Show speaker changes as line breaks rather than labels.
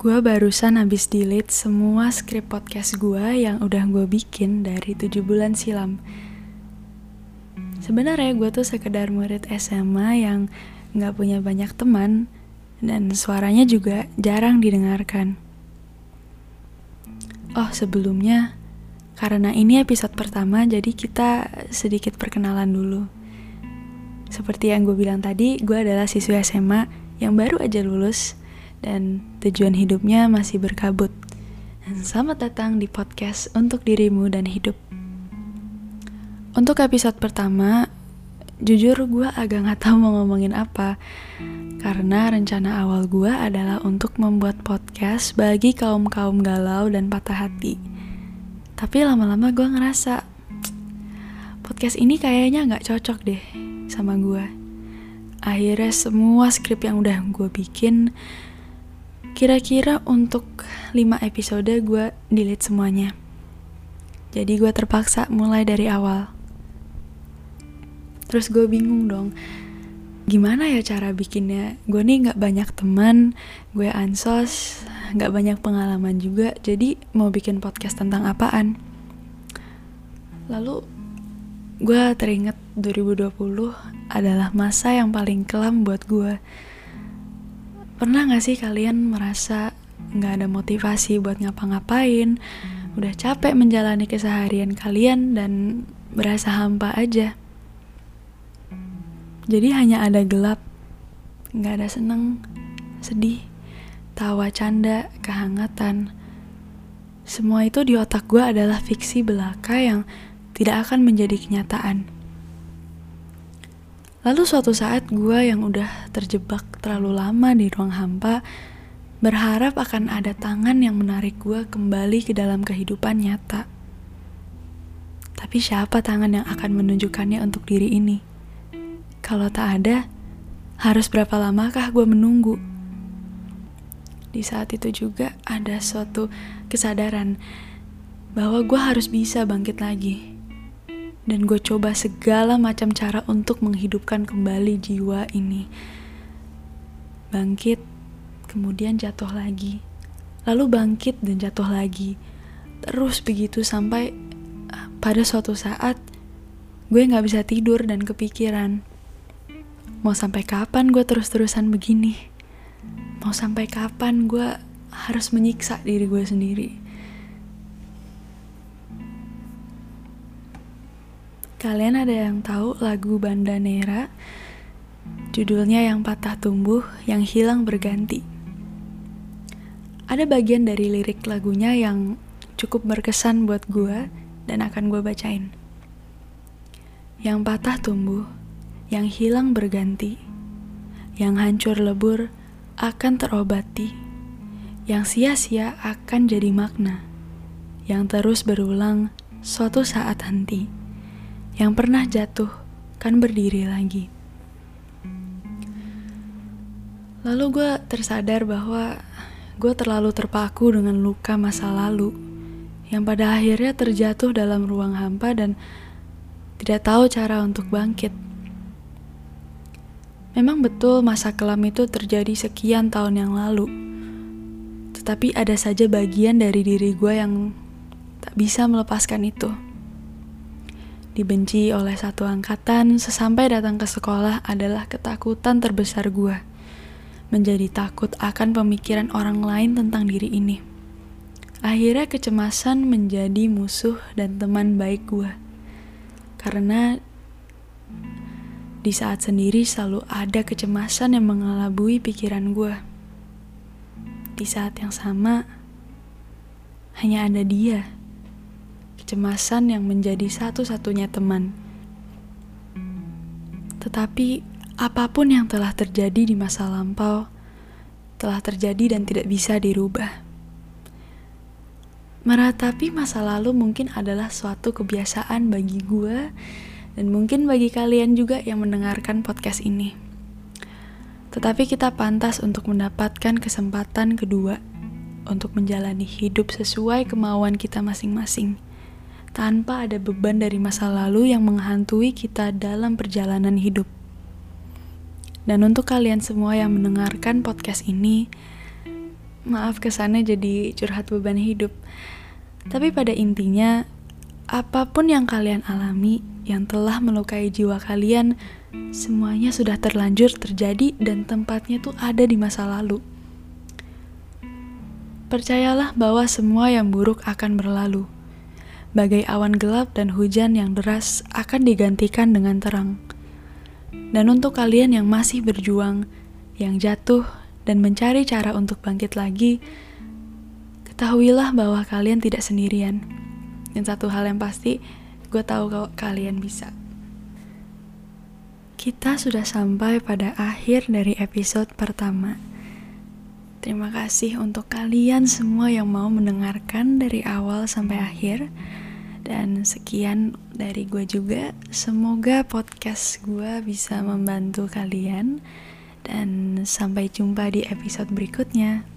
Gue barusan habis delete semua skrip podcast gue yang udah gue bikin dari 7 bulan silam. Sebenarnya gue tuh sekedar murid SMA yang gak punya banyak teman dan suaranya juga jarang didengarkan. Oh sebelumnya, karena ini episode pertama jadi kita sedikit perkenalan dulu. Seperti yang gue bilang tadi, gue adalah siswa SMA yang baru aja lulus dan tujuan hidupnya masih berkabut. Dan selamat datang di podcast untuk dirimu dan hidup. Untuk episode pertama, jujur gue agak gak tahu mau ngomongin apa. Karena rencana awal gue adalah untuk membuat podcast bagi kaum-kaum galau dan patah hati. Tapi lama-lama gue ngerasa, podcast ini kayaknya gak cocok deh sama gue. Akhirnya semua skrip yang udah gue bikin Kira-kira untuk 5 episode gue delete semuanya. Jadi gue terpaksa mulai dari awal. Terus gue bingung dong, gimana ya cara bikinnya? Gue nih gak banyak teman, gue ansos, gak banyak pengalaman juga, jadi mau bikin podcast tentang apaan? Lalu gue teringat 2020 adalah masa yang paling kelam buat gue Pernah gak sih kalian merasa gak ada motivasi buat ngapa-ngapain, udah capek menjalani keseharian kalian dan berasa hampa aja? Jadi hanya ada gelap, gak ada seneng, sedih, tawa canda, kehangatan. Semua itu di otak gue adalah fiksi belaka yang tidak akan menjadi kenyataan. Lalu suatu saat gue yang udah terjebak terlalu lama di ruang hampa berharap akan ada tangan yang menarik gue kembali ke dalam kehidupan nyata. Tapi siapa tangan yang akan menunjukkannya untuk diri ini? Kalau tak ada, harus berapa lamakah gue menunggu? Di saat itu juga ada suatu kesadaran bahwa gue harus bisa bangkit lagi dan gue coba segala macam cara untuk menghidupkan kembali jiwa ini. Bangkit, kemudian jatuh lagi, lalu bangkit dan jatuh lagi. Terus begitu sampai ah, pada suatu saat gue gak bisa tidur dan kepikiran. Mau sampai kapan gue terus-terusan begini? Mau sampai kapan gue harus menyiksa diri gue sendiri? Kalian ada yang tahu lagu Banda Nera? Judulnya yang patah tumbuh, yang hilang berganti. Ada bagian dari lirik lagunya yang cukup berkesan buat gue dan akan gue bacain. Yang patah tumbuh, yang hilang berganti, yang hancur lebur akan terobati, yang sia-sia akan jadi makna, yang terus berulang suatu saat henti yang pernah jatuh kan berdiri lagi. Lalu gue tersadar bahwa gue terlalu terpaku dengan luka masa lalu yang pada akhirnya terjatuh dalam ruang hampa dan tidak tahu cara untuk bangkit. Memang betul masa kelam itu terjadi sekian tahun yang lalu, tetapi ada saja bagian dari diri gue yang tak bisa melepaskan itu dibenci oleh satu angkatan sesampai datang ke sekolah adalah ketakutan terbesar gue. Menjadi takut akan pemikiran orang lain tentang diri ini. Akhirnya kecemasan menjadi musuh dan teman baik gue. Karena di saat sendiri selalu ada kecemasan yang mengelabui pikiran gue. Di saat yang sama, hanya ada dia kecemasan yang menjadi satu-satunya teman. Tetapi apa pun yang telah terjadi di masa lampau telah terjadi dan tidak bisa dirubah. Meratapi masa lalu mungkin adalah suatu kebiasaan bagi gue dan mungkin bagi kalian juga yang mendengarkan podcast ini. Tetapi kita pantas untuk mendapatkan kesempatan kedua untuk menjalani hidup sesuai kemauan kita masing-masing tanpa ada beban dari masa lalu yang menghantui kita dalam perjalanan hidup. Dan untuk kalian semua yang mendengarkan podcast ini, maaf kesannya jadi curhat beban hidup. Tapi pada intinya, apa pun yang kalian alami yang telah melukai jiwa kalian, semuanya sudah terlanjur terjadi dan tempatnya tuh ada di masa lalu. Percayalah bahwa semua yang buruk akan berlalu. Bagai awan gelap dan hujan yang deras akan digantikan dengan terang. Dan untuk kalian yang masih berjuang, yang jatuh dan mencari cara untuk bangkit lagi, ketahuilah bahwa kalian tidak sendirian. Dan satu hal yang pasti, gue tahu kalau kalian bisa. Kita sudah sampai pada akhir dari episode pertama. Terima kasih untuk kalian semua yang mau mendengarkan dari awal sampai akhir. Dan sekian dari gue juga. Semoga podcast gue bisa membantu kalian. Dan sampai jumpa di episode berikutnya.